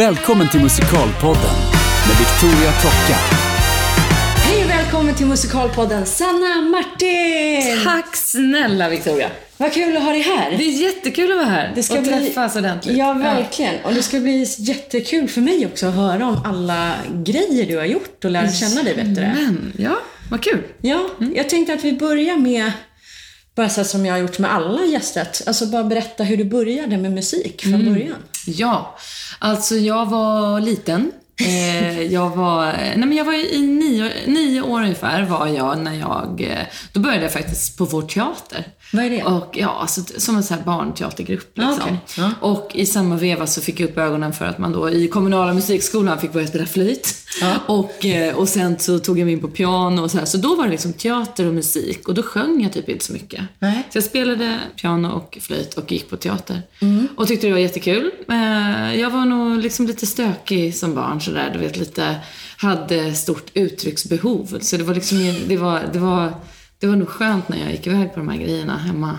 Välkommen till Musikalpodden med Victoria Tocka. Hej och välkommen till Musikalpodden Sanna Martin! Tack snälla Victoria. Vad kul att ha dig här. Det är jättekul att vara här Det ska och bli- träffas ordentligt. Ja, verkligen. Och det ska bli jättekul för mig också att höra om alla grejer du har gjort och lära känna dig bättre. Men, ja, vad kul. Ja, jag tänkte att vi börjar med, bara så som jag har gjort med alla gästet, alltså bara berätta hur du började med musik från början. Ja, alltså jag var liten. Eh, jag var, nej men jag var i nio, nio år ungefär var jag när jag, eh, då började jag faktiskt på vår teater. Vad är det? Och ja, alltså, som en sån här barnteatergrupp liksom. Ah, okej. Ja. Och i samma veva så fick jag upp ögonen för att man då i kommunala musikskolan fick börja spela flöjt. Ja. Och, eh, och sen så tog jag mig in på piano och så här. Så då var det liksom teater och musik och då sjöng jag typ inte så mycket. Nej. Så jag spelade piano och flöjt och gick på teater. Mm. Och tyckte det var jättekul. Eh, Jag var nog liksom lite stökig som barn sådär, du vet lite, hade stort uttrycksbehov. Så det var liksom, det var, det var, det var nog skönt när jag gick iväg på de här grejerna hemma.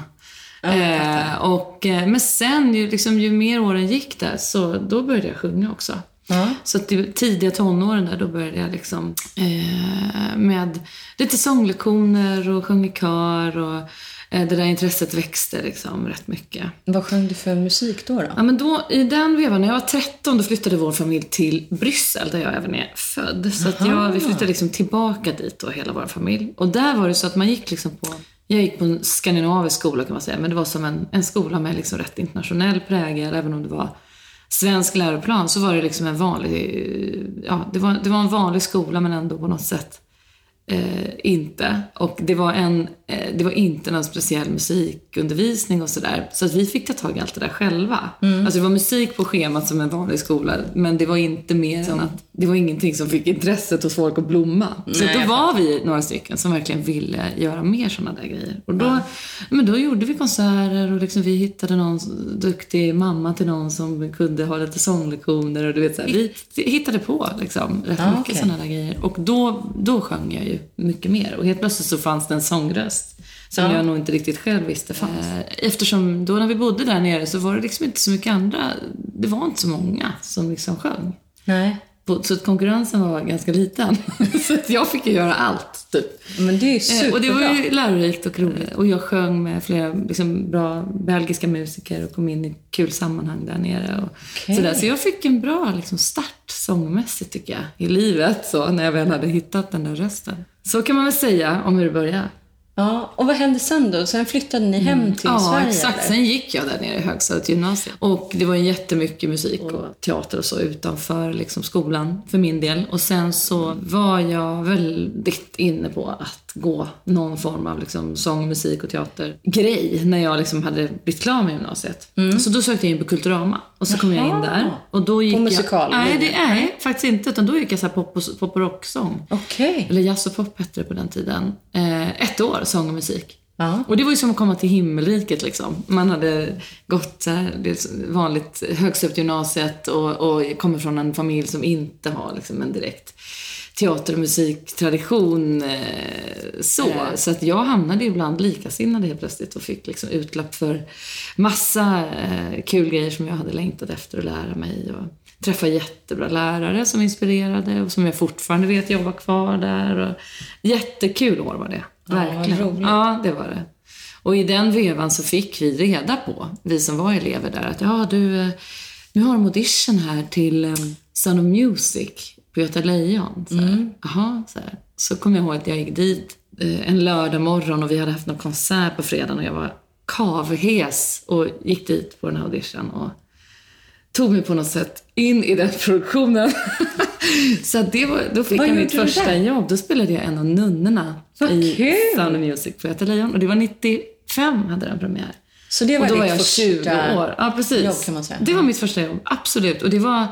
Eh, och, eh, men sen, ju, liksom, ju mer åren gick där, så då började jag sjunga också. Ja. Så det, tidiga tonåren där, då började jag liksom eh, med lite sånglektioner och sjunga kör och det där intresset växte liksom rätt mycket. Vad sjöng du för musik då? då? Ja, men då, I den vevan, när jag var 13, då flyttade vår familj till Bryssel, där jag även är född. Så att jag, vi flyttade liksom tillbaka dit då, hela vår familj. Och där var det så att man gick liksom på jag gick på en skandinavisk skola kan man säga, men det var som en, en skola med liksom rätt internationell prägel, även om det var svensk läroplan så var det liksom en vanlig, ja det var, det var en vanlig skola men ändå på något sätt eh, inte. Och det var, en, eh, det var inte någon speciell musikundervisning och sådär. Så att vi fick ta tag i allt det där själva. Alltså det var musik på schemat som en vanlig skola, men det var inte mer än att det var ingenting som fick intresset hos folk att blomma. Så Nej, då jag var vi några stycken som verkligen ville göra mer sådana där grejer. Och då, men då gjorde vi konserter och liksom vi hittade någon duktig mamma till någon som kunde ha lite sånglektioner och du vet så här, vi hittade på liksom rätt Ja, mycket okej. sådana där grejer. Och då, då sjöng jag ju mycket mer. Och helt plötsligt så fanns det en sångröst som Ja. jag nog inte riktigt själv visste fanns. Eh, Eftersom då när vi bodde där nere så var det liksom inte så mycket andra, det var inte så många som liksom sjöng. Nej. Så att konkurrensen var ganska liten. så att jag fick ju göra allt, typ. Men det är ju Eh, superbra. Och det var ju lärorikt och roligt. Och jag sjöng med flera liksom, bra belgiska musiker och kom in i kul sammanhang där nere. Och Okej. sådär. Så jag fick en bra liksom, start sångmässigt tycker jag, i livet. Så, när jag väl hade hittat den där rösten. Så kan man väl säga om hur det började. Ja, och vad hände sen då? Sen flyttade ni hem till ja, Sverige? exakt. eller? Sen gick jag där nere i högstadiet, gymnasiet. Och det var jättemycket musik och teater och så utanför liksom, skolan för min del. Och sen så var jag väldigt inne på att gå någon form av liksom, sång, musik och teatergrej när jag liksom hade blivit klar med gymnasiet. Så då sökte jag in på Kulturama och så kom jag in där. Och då gick musikal- Jag, nej, det är faktiskt inte. Utan då gick jag så pop och, pop och rocksång. Okej. Eller jazz och pop hette det på den tiden. Eh, ett år, sång och musik. Ja. Och det var ju som att komma till himmelriket liksom. Man hade gått så här, det vanligt högst upp till gymnasiet och, och kommer från en familj som inte har liksom en direkt teater och musiktradition. Eh, så. så att jag hamnade ju bland likasinnade helt plötsligt och fick liksom utlopp för massa eh, kul grejer som jag hade längtat efter att lära mig. Och träffa jättebra lärare som inspirerade och som jag fortfarande vet jobbar kvar där. Och jättekul år var det. Verkligen. roligt. Ja, det var det. Och i den vevan så fick vi reda på, vi som var elever där, att ja du, eh, nu har de audition här till um, Sound of Music på Göta Lejon. Så. Jaha, så, här. så kom jag ihåg att jag gick dit eh, en lördag morgon och vi hade haft någon konsert på fredagen och jag var kavhes och gick dit på den här audition och tog mig på något sätt in i den produktionen. så det var, då fick Vad jag mitt första där? jobb. Då spelade jag en av nunnorna Vad i kul! Sound of Music på Göta Lejon. Och det var 95 hade den premiär. Så det var och då var ditt jag första 20 år. Ja, precis. jobb kan man säga. Det var mitt första jobb, absolut. Och det var,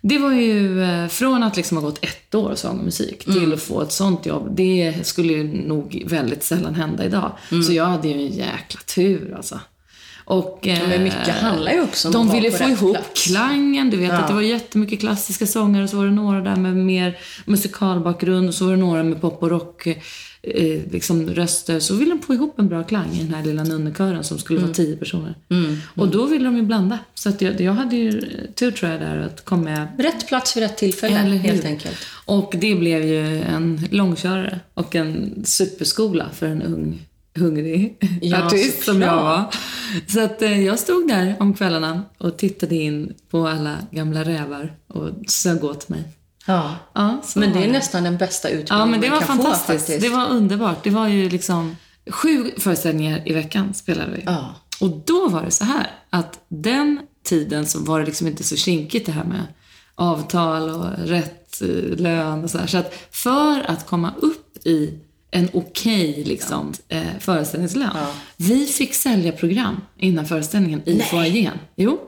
det var ju eh, från att liksom ha gått ett år sång och musik Mm. till att få ett sånt jobb. Det skulle ju nog väldigt sällan hända idag. Mm. Så jag hade ju en jäkla tur alltså. Och, Men eh, mycket handlar ju också om De ville få ihop plats. klangen. Du vet Ja. att det var jättemycket klassiska sångare och så var det några där med mer musikalbakgrund och så var det några med pop och rock eh, liksom röster. Så ville de få ihop en bra klang i den här lilla nunnekören som skulle Mm. vara tio personer. Och då ville de ju blanda. Så att jag, jag hade ju tur tror jag där att komma med Rätt plats vid rätt tillfälle, Eller hur? helt enkelt. och det blev ju en långkörare och en superskola för en ung, hungrig Ja, artist som jag var. Så att eh, jag stod där om kvällarna och tittade in på alla gamla rävar och sög åt mig. Ja. Ja, Men det är nästan den bästa utbildningen Ja, men det var fantastiskt. få faktiskt. det var underbart. Det var ju liksom sju föreställningar i veckan spelade vi. Ja. Och då var det så här att den tiden så var det liksom inte så kinkigt det här med avtal och rätt eh, lön och så här. Så att för att komma upp i en okej liksom, eh, föreställningslön. Vi fick sälja program innan föreställningen i foajén. Jo.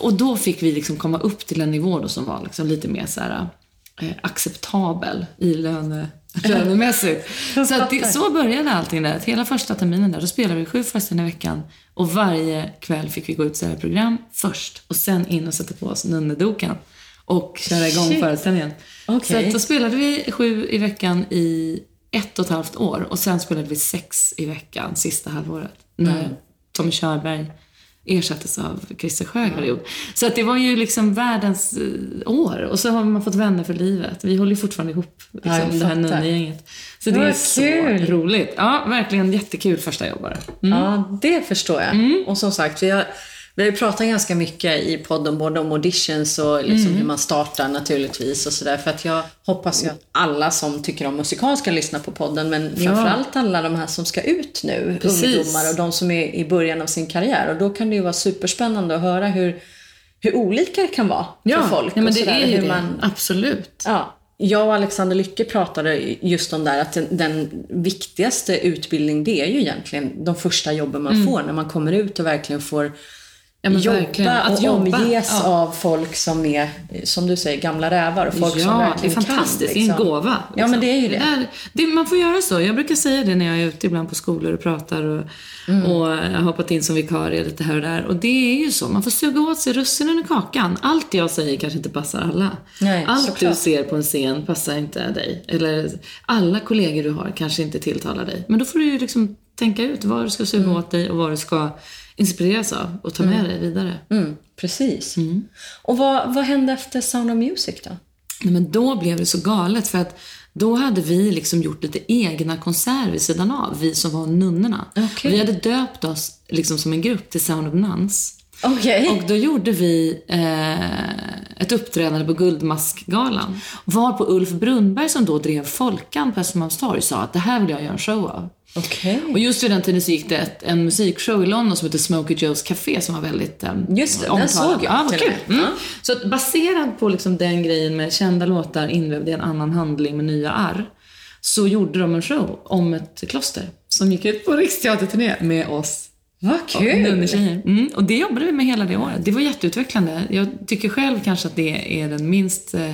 Och då fick vi liksom komma upp till en nivå då som var liksom lite mer så här, eh, acceptabel i löne, lönemässigt. så, att det, så började allting där. Hela första terminen där, då spelade vi sju föreställningar i veckan och varje kväll fick vi gå ut och sälja program först och sen in och sätta på oss nunnedokan och köra igång Shit. föreställningen. Okej. Så att då spelade vi sju i veckan i ett och ett halvt år och sen spelade vi sex i veckan sista halvåret. När Tommy Körberg ersattes av Christer Sjögren. Så att det var ju liksom världens eh, år. Och så har man fått vänner för livet. Vi håller ju fortfarande ihop liksom, Ja, det här nunnegänget. Så det Vad är så kul. roligt. Ja, verkligen jättekul första jobbare. Ja, det förstår jag. Mm. Och som sagt, vi har, vi har ju pratat ganska mycket i podden både om auditions och liksom Mm. hur man startar naturligtvis och sådär. För att jag hoppas ju att alla som tycker om musikal ska lyssna på podden. Men framförallt alla de här som ska ut nu, Precis. ungdomar och de som är i början av sin karriär. Och då kan det ju vara superspännande att höra hur, hur olika det kan vara för folk. ja, men det är ju det. Man, Absolut. Ja, jag och Alexander Lycke pratade just om det här, att den, den viktigaste utbildning det är ju egentligen de första jobben man får när man kommer ut och verkligen får Mm. Ja, men verkligen. jobba Att och jobba, omges ja. av folk som är, som du säger, gamla rävar och folk som ja, det är verkligen fantastiskt. kan. Det är en liksom. gåva. Ja, men det är ju det. är- det. Man får göra så. Jag brukar säga det när jag är ute ibland på skolor och pratar och, Mm. och har hoppat in som vikarie lite här och där. Och det är ju så. Man får suga åt sig russinen i kakan. Allt jag säger kanske inte passar alla. Nej, Allt såklart. du ser på en scen passar inte dig. Eller alla kollegor du har kanske inte tilltalar dig. Men då får du ju liksom tänka ut vad du ska suga Mm. åt dig och vad du ska inspireras av och ta med dig vidare. Mm, precis. Och vad, vad hände efter Sound of Music då? Nej, men då blev det så galet för att då hade vi liksom gjort lite egna konserter vid sidan av, vi som var nunnorna. Okej. Vi hade döpt oss liksom som en grupp till Sound of Nuns. Okej. Och då gjorde vi eh, ett uppträdande på Guldmaskgalan. Var på Ulf Brunnberg som då drev Folkan på Östermalmstorg sa att det här vill jag göra en show av. Okej. Och just vid den tiden så gick det ett, en musikshow i London som hette Smokey Joe's Café som var väldigt um, Just det, den såg jag Ja, vad till och. Mm. Så att baserad på liksom den grejen med kända låtar invävda i en annan handling med nya arr så gjorde de en show om ett kloster som gick ut på riksteaterturné med oss Vad kul! Nunnetjejer. Mm, och det jobbade vi med hela det året. Det var jätteutvecklande. Jag tycker själv kanske att det är den minst eh,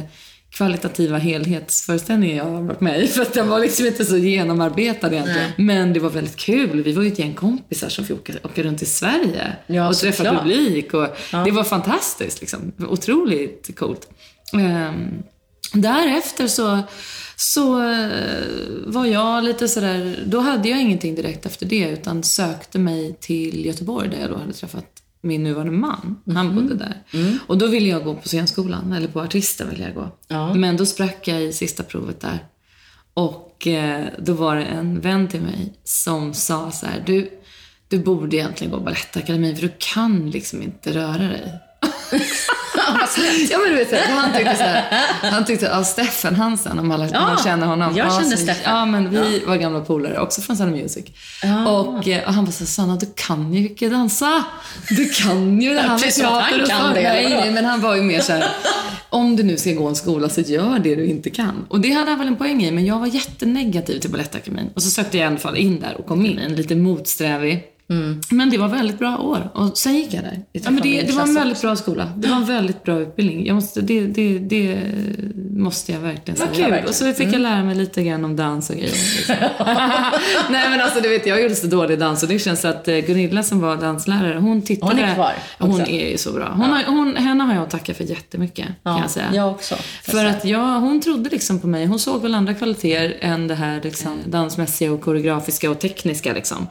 kvalitativa helhetsföreställningen jag har varit med i. För att den var liksom inte så genomarbetad egentligen. Men det var väldigt kul. Vi var ju ett gäng kompisar som fick åka, åka runt i Sverige Ja, och träffa såklart. publik. Och Det var fantastiskt. Liksom. Otroligt coolt. Ehm, därefter så, så eh, var jag lite sådär, då hade jag ingenting direkt efter det utan sökte mig till Göteborg där jag då hade träffat min nuvarande man. Han bodde där. Och då ville jag gå på scenskolan, eller på artisten ville jag gå. Ja. Men då sprack jag i sista provet där. Och eh, då var det en vän till mig som sa så här, du, du borde egentligen gå Balettakademin för du kan liksom inte röra dig. Ja men du vet, han tyckte så här, han tyckte, ja Steffen Hansen, om alla, alla känner honom. jag ja, så- Steffen. Ja men vi var gamla polare, också från Sound Music. Och, eh, och han var så här, Sanna du kan ju inte dansa. Du kan ju det här med teater och kan sånt. det, Nej, men han var ju mer så här, om du nu ska gå en skola så gör det du inte kan. Och det hade han väl en poäng i, men jag var jättenegativ till Balettakademin. Och så sökte jag i alla fall in där och kom in. En lite motsträvig Men det var väldigt bra år. Och sen gick jag där. Ja, men det, det var en väldigt bra skola. Det var en väldigt bra utbildning. Jag måste, det, det, det måste jag verkligen Vad säga. kul. Och så fick jag lära mig lite grann om dans och grejer. liksom. Nej men alltså du vet, jag gjorde så dålig dans och det känns att eh, Gunilla som var danslärare, hon tittade... Hon är kvar Hon också. är ju så bra. Hon har, hon, henne har jag att tacka för jättemycket, kan jag säga. Jag också. För att jag, hon trodde liksom på mig. Hon såg väl andra kvaliteter än det här liksom, dansmässiga och koreografiska och tekniska. Liksom.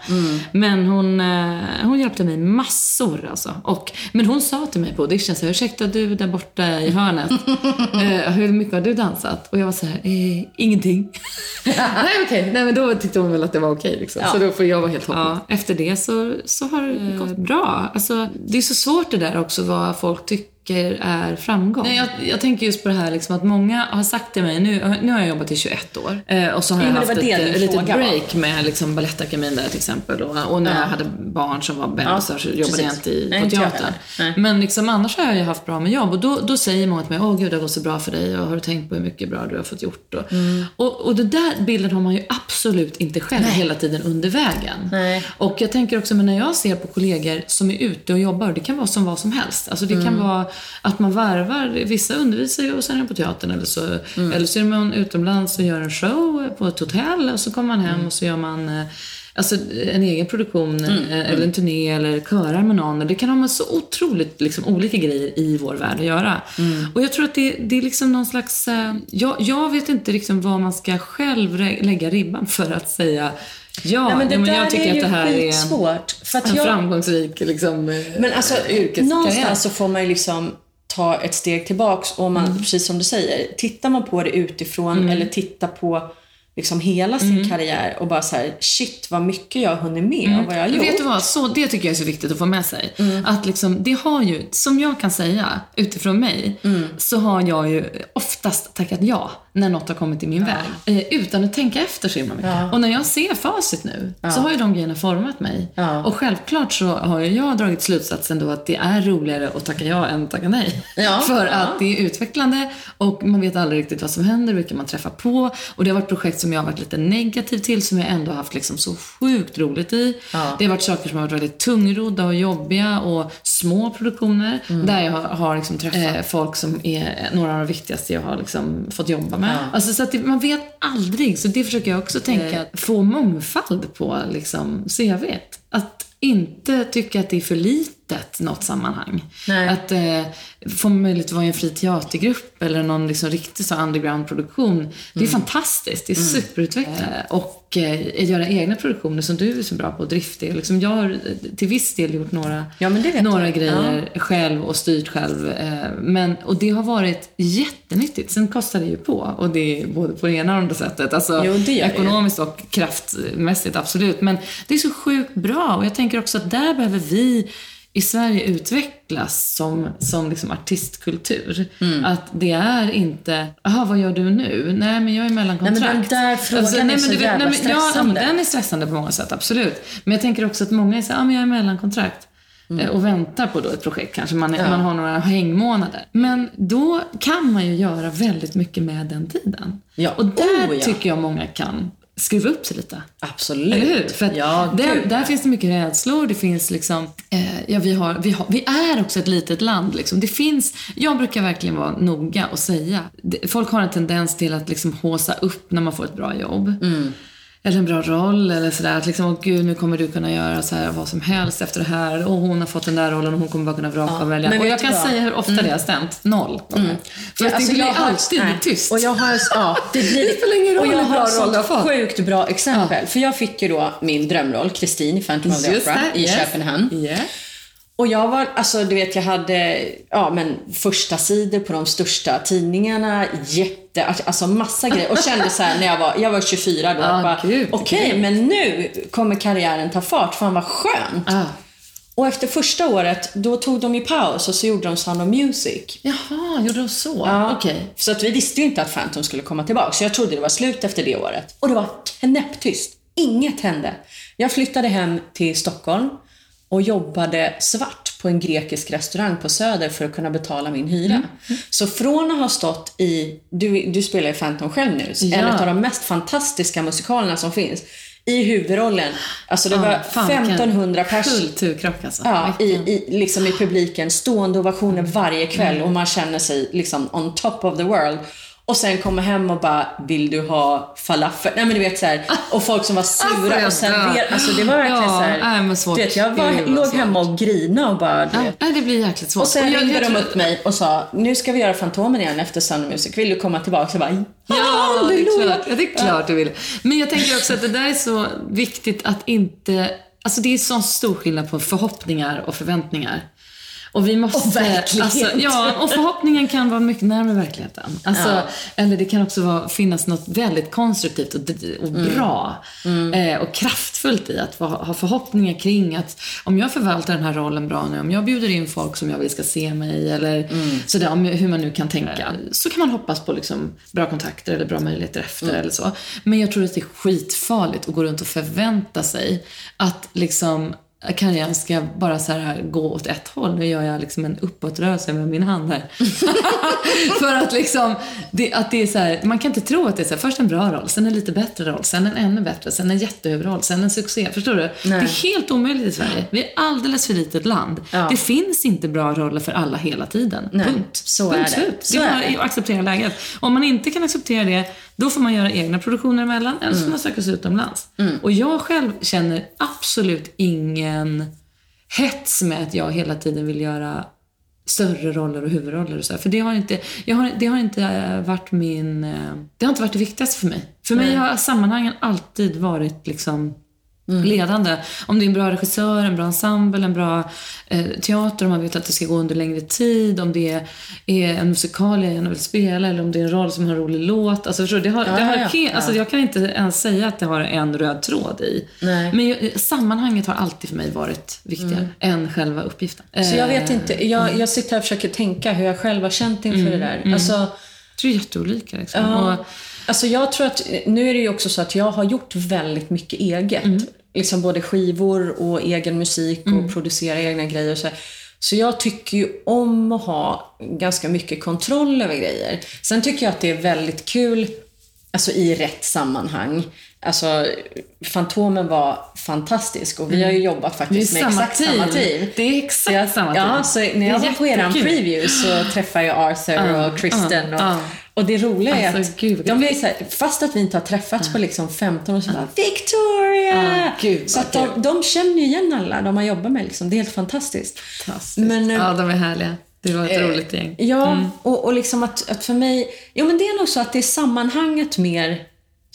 Men hon, eh, hon hjälpte mig massor alltså. Och, men hon sa till mig på audition så här, ursäkta du där borta i hörnet, eh, hur mycket har du dansat? Och jag var så här, eh, ingenting. Nej okej, Nej men då tyckte hon väl att det var okej liksom. Ja. Så då får jag vara helt hoppig. Ja, efter det så, så har det gått bra. Alltså, det är så svårt det där också vad folk tycker är framgång. Nej, jag, jag tänker just på det här liksom att många har sagt till mig, nu, nu har jag jobbat i 21 år eh, och så har Ja, jag haft ett, ett litet break med liksom Balettakademin där till exempel och, och när jag hade barn som var bebisar så jobbade precis. jag inte i, Nej, på teatern. Nej. Men liksom, annars har jag ju haft bra med jobb och då, då säger många till mig, åh gud det har gått så bra för dig och har du tänkt på hur mycket bra du har fått gjort? Och, Mm. och, och det där bilden har man ju absolut inte själv hela tiden under vägen. Nej. Och jag tänker också, men när jag ser på kollegor som är ute och jobbar, det kan vara som vad som helst. Alltså det Mm. kan vara att man varvar, vissa undervisar ju och sen är de på teatern eller så, Mm. eller så är man utomlands och gör en show på ett hotell och så kommer man hem Mm. och så gör man eh, Alltså en egen produktion eh, eller en turné eller körar med någon. Det kan ha med så otroligt liksom, olika grejer i vår värld att göra. Mm. Och jag tror att det, det är liksom någon slags... Eh, jag, jag vet inte liksom vad man ska själv lägga ribban för att säga ja, Nej, men det ja, men jag tycker är att det här är skitsvårt. För att en jag, framgångsrik liksom, eh, Men alltså, yrkeskarriär. någonstans så får man ju liksom ta ett steg tillbaks och man, Mm. precis som du säger, tittar man på det utifrån eller tittar på liksom hela sin Mm. karriär och bara så här, shit vad mycket jag har hunnit med och vad jag har gjort. Vet du vad, så, det tycker jag är så viktigt att få med sig. Att liksom, det har ju, som jag kan säga utifrån mig, så har jag ju oftast tackat ja när något har kommit i min väg. Eh, utan att tänka efter så himla mycket. Ja. Och när jag ser facit nu, så har ju de grejerna format mig. Ja. Och självklart så har jag dragit slutsatsen då att det är roligare att tacka ja än att tacka nej. Ja. För Ja. att det är utvecklande och man vet aldrig riktigt vad som händer, vilka man träffar på. Och det har varit projekt som jag har varit lite negativ till, som jag ändå har haft liksom så sjukt roligt i. Ja. Det har varit saker som har varit väldigt tungrodda och jobbiga och små produktioner. Mm. Där jag har, har liksom träffat eh, folk som är några av de viktigaste jag har liksom fått jobba med. Ja. Alltså, så att det, man vet aldrig. Så det försöker jag också tänka. Att få mångfald på liksom, CVt. Att inte tycka att det är för litet något sammanhang. Nej. Att eh, få möjlighet att vara i en fri teatergrupp eller någon liksom riktig så underground-produktion. Det Mm. är fantastiskt. Det är superutvecklande. Och eh, göra egna produktioner som du är så bra på, driftig. Liksom jag har eh, till viss del gjort några, Ja, några grejer själv och styrt själv. Eh, men, och det har varit jättenyttigt. Sen kostar det ju på. Och det är både på det ena och andra sättet. Alltså, Jo, det ekonomiskt och kraftmässigt, absolut. Men det är så sjukt bra. Och jag tänker också att där behöver vi i Sverige utvecklas som, som liksom artistkultur. Mm. Att det är inte, jaha vad gör du nu? Nej men jag är mellankontrakt. Nej, men den där frågan är så du vet, jävla Ja, men stressande. den är stressande på många sätt, absolut. Men jag tänker också att många är så här, ja men jag är mellankontrakt. eh, Och väntar på då ett projekt kanske, man, Mm. Ja. man har några hängmånader. Men då kan man ju göra väldigt mycket med den tiden. Ja, Och där oh, ja. tycker jag många kan skruva upp sig lite. Absolut. Eller hur? För ja, där, där finns det mycket rädslor, det finns liksom, eh, ja vi har, vi har, vi är också ett litet land liksom. Det finns, jag brukar verkligen vara noga och säga, folk har en tendens till att liksom håsa upp när man får ett bra jobb. Mm. Eller en bra roll eller sådär. Att liksom, åh gud nu kommer du kunna göra så här vad som helst efter det här. Och hon har fått den där rollen och hon kommer bara kunna vraka Ja, och välja. men och jag kan säga hur ofta det har stämt. Noll. För Ja, att alltså, det blir jag har- alltid nej. tyst. Och jag har, ja, det blir Det spelar ingen roll Och jag har roll fått. sjukt bra exempel. För jag fick ju då min drömroll, Kristin i Phantom of the Opera i yes. Köpenhamn. Yeah. Och jag var, alltså du vet jag hade, ja men första sidor på de största tidningarna, jätte, alltså massa grejer. Och kände så här när jag var, jag var 24 då, Ah, okej gud. men nu kommer karriären ta fart, fan vad skönt. Ah. Och efter första året, då tog de ju paus och så gjorde de Sound of Music. Jaha, gjorde de så? Ja, Okej. Så att vi visste ju inte att Phantom skulle komma tillbaka. Så jag trodde det var slut efter det året. Och det var knäpptyst. Inget hände. Jag flyttade hem till Stockholm och jobbade svart på en grekisk restaurang på Söder för att kunna betala min hyra. Så från att ha stått i, du, du spelar ju Phantom själv nu, Ja. en av de mest fantastiska musikalerna som finns. i huvudrollen. Alltså det var fan, vilken 1500 pers Kulturkrock alltså. Ja, i, i, liksom i publiken. Stående ovationer varje kväll Mm. och man känner sig liksom on top of the world. Och sen kommer hem och bara, vill du ha falafel? Nej men du vet så här, och folk som var Alltså, sura jag och serverade. Alltså det var verkligen Ja, så här. nej, men svårt. Du vet, jag var, låg svårt. hemma och grina och bara, du vet. nej, det blir jäkligt svårt. Och sen jag- ringde jag de upp mig och sa, nu ska vi göra Fantomen igen efter Sound Music. Vill du komma tillbaka? Jag bara, Ja, det är klart, ja, det är klart du vill. Men jag tänker också att det där är så viktigt att inte... Alltså det är så stor skillnad på förhoppningar och förväntningar. Och vi måste... Och verklighet. Alltså, ja, och förhoppningen kan vara mycket närmare verkligheten. Alltså, Ja. Eller det kan också vara, finnas något väldigt konstruktivt och, och bra eh, och kraftfullt i att ha förhoppningar kring att om jag förvaltar den här rollen bra nu, om jag bjuder in folk som jag vill ska se mig eller sådär, om, hur man nu kan tänka, så kan man hoppas på liksom, bra kontakter eller bra möjligheter efter eller så. Men jag tror att det är skitfarligt att gå runt och förvänta sig att liksom karriären ska bara så här gå åt ett håll. Nu gör jag liksom en uppåtrörelse med min hand här. För att liksom, det, att det är så här, man kan inte tro att det är så här, först en bra roll, sen en lite bättre roll, sen en ännu bättre, sen en jättehuvudroll, sen en succé. Förstår du? Nej. Det är helt omöjligt i Sverige. Vi är alldeles för litet land. Ja. Det finns inte bra roller för alla hela tiden. Nej, Punkt. så Punkt är det. slut. Så det är bara att acceptera läget. Om man inte kan acceptera det, då får man göra egna produktioner emellan, eller så får man söka sig utomlands. Och jag själv känner absolut ingen hets med att jag hela tiden vill göra större roller och huvudroller och så. För det har inte, jag har, det har inte eh, varit min... eh, Det har inte varit det viktigaste för mig. För mig har sammanhangen alltid varit liksom ledande. Om det är en bra regissör, en bra ensemble, en bra eh, teater, om man vet att det ska gå under längre tid, om det är en musikal jag gärna vill spela eller om det är en roll som har en rolig låt. Alltså, förstår du? det har, det Ja, har ja, ja. Alltså, jag kan inte ens säga att det har en röd tråd i. Nej. Men jag, sammanhanget har alltid för mig varit viktigare än själva uppgiften. Mm. Så jag vet Eh, inte, jag, jag sitter här och försöker tänka hur jag själv har känt inför det där. Alltså, Jag tror det är jätteolika. Liksom. Och, Alltså jag tror att, nu är det ju också så att jag har gjort väldigt mycket eget. Mm. Liksom både skivor och egen musik och producera egna grejer och så. här. Så jag tycker ju om att ha ganska mycket kontroll över grejer. Sen tycker jag att det är väldigt kul, alltså i rätt sammanhang. Alltså, Fantomen var fantastisk och vi har ju jobbat faktiskt Mm. Det är med samma exakt samma team. team. Det är exakt Så jag, samma Ja, team. så Det när är jag var på eran preview så träffade jag Arthur Ja, och Kristen. ja, och, ja. Och det roliga är Alltså, att gud, de blir så här, fast att vi inte har träffats på liksom 15 år, så bara Victoria! Ja, gud, så att de, de känner ju igen alla de har jobbat med. Liksom. Det är helt fantastiskt. Fantastiskt. Men, eh, ja, de är härliga. Det var ett roligt gäng. Ja, och, och liksom att, att för mig... Jo, men det är nog så att det är sammanhanget mer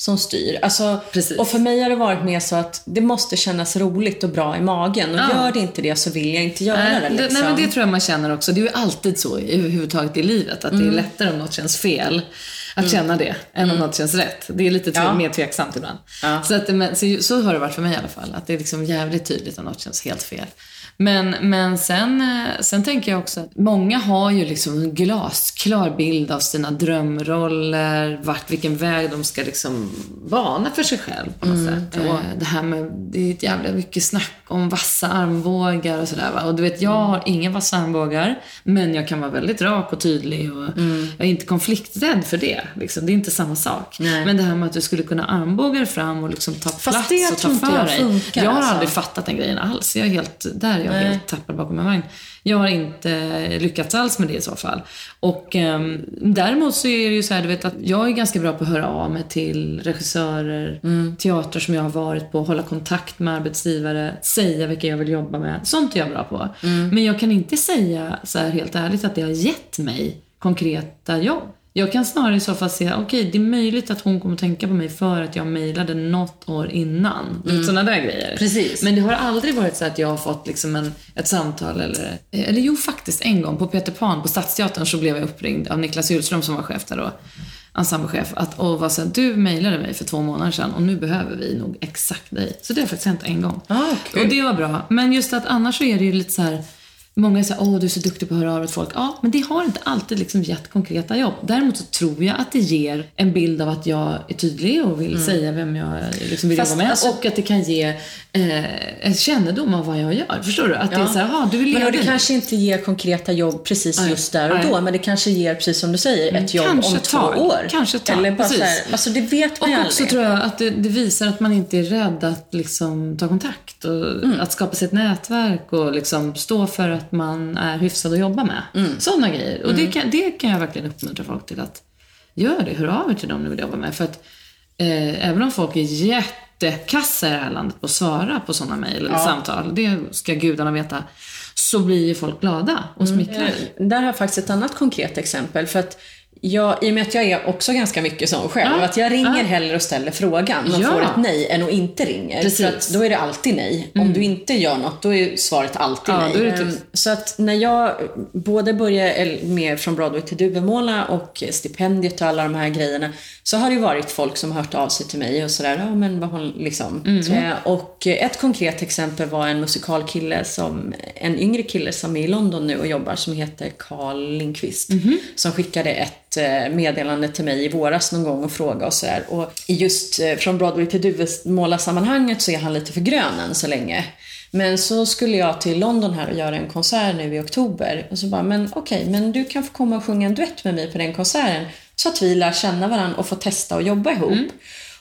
som styr. Alltså, Precis. och för mig har det varit mer så att det måste kännas roligt och bra i magen. Och Ja. gör det inte det så vill jag inte göra Nej, det. Liksom. nej, men det tror jag man känner också. Det är ju alltid så överhuvudtaget i livet. Att det är lättare om något känns fel att känna det än om något känns rätt. Det är lite tve- Ja. mer tveksamt ibland. Ja. Så, att, men, så, så har det varit för mig i alla fall. Att det är liksom jävligt tydligt om något känns helt fel. Men, men sen, eh, sen tänker jag också att många har ju liksom en glasklar bild av sina drömroller, vart, vilken väg de ska liksom bana för sig själv på något sätt. Och det här med, det är ett jävla mycket snack om vassa armbågar och sådär. Och du vet, jag har inga vassa armbågar, men jag kan vara väldigt rak och tydlig och jag är inte konflikträdd för det. Liksom. Det är inte samma sak. Nej. Men det här med att du skulle kunna armbågar fram och liksom ta plats och ta för jag dig. funkar, jag har alltså. aldrig fattat den grejen alls. Jag är helt, där är jag Nej. helt tappad bakom en vagn. Jag har inte lyckats alls med det i så fall. Och ehm, däremot så är det ju så här, du vet att jag är ganska bra på att höra av mig till regissörer, Mm. teatrar som jag har varit på, hålla kontakt med arbetsgivare, säga vilka jag vill jobba med. Sånt är jag bra på. Mm. Men jag kan inte säga så här helt ärligt att det har gett mig konkreta jobb. Jag kan snarare i så fall säga, okej det är möjligt att hon kommer tänka på mig för att jag mejlade något år innan. Mm. Sådana där grejer. Precis. Men det har aldrig varit så att jag har fått liksom en, ett samtal eller... Eller jo, faktiskt en gång på Peter Pan på Stadsteatern så blev jag uppringd av Niklas Hjulström som var chef där då. Ensemblechef. Att, och var så här, du mejlade mig för två månader sedan och nu behöver vi nog exakt dig. Så det har faktiskt hänt en gång. Ah, kul. och det var bra. Men just att annars så är det ju lite så här Många säger åh du är så duktig på att höra av dig folk. Ja, men det har inte alltid liksom gett konkreta jobb. Däremot så tror jag att det ger en bild av att jag är tydlig och vill säga vem jag liksom vill Fast jobba med. alltså- och att det kan ge eh, en kännedom av vad jag gör. Förstår du? Att det är Ja. så här, "Jaha, du är Men ledig. det kanske inte ger konkreta jobb precis Nej. just där och Nej. då, men det kanske ger, precis som du säger, ett jobb Kanske om ett två år. Kanske ett tag, Eller bara precis. här, alltså det vet man Och också aldrig. tror jag att det, det visar att man inte är rädd att liksom ta kontakt och Mm. att skapa sig ett nätverk och liksom stå för att man är hyfsad att jobba med. Mm. Sådana grejer. Och det, kan, det kan jag verkligen uppmuntra folk till att göra det. Hör av er till dem ni vill jobba med. För att eh, även om folk är jättekassa i det här landet på att svara på sådana mejl eller samtal, det ska gudarna veta, så blir ju folk glada och smickrade. Där har jag faktiskt ett annat konkret exempel. För att jag, I och med att jag är också ganska mycket sån själv, Ja. att jag ringer Ja. hellre och ställer frågan och Ja. får ett nej än att inte ringer. Precis. Mm. För att då är det alltid nej. Om du inte gör något, då är svaret alltid Ja, nej. typ- Ehm, Så att när jag både började med Från Broadway till Duvemåla och stipendiet och alla de här grejerna, så har det varit folk som har hört av sig till mig och sådär, ja men vad hon liksom. Mm. Eh, Och ett konkret exempel var en musikalkille, som, en yngre kille som är i London nu och jobbar, som heter Carl Lindqvist. Mhm. Som skickade ett eh, meddelande till mig i våras någon gång och frågade och sådär. Och just eh, Från Broadway till Duvemåla-sammanhanget så är han lite för grön än så länge. Men så skulle jag till London här och göra en konsert nu i oktober. Och så bara, men okej, men du kan få komma och sjunga en duett med mig på den konserten. Så att vi lär känna varandra och får testa och jobba ihop. Mm.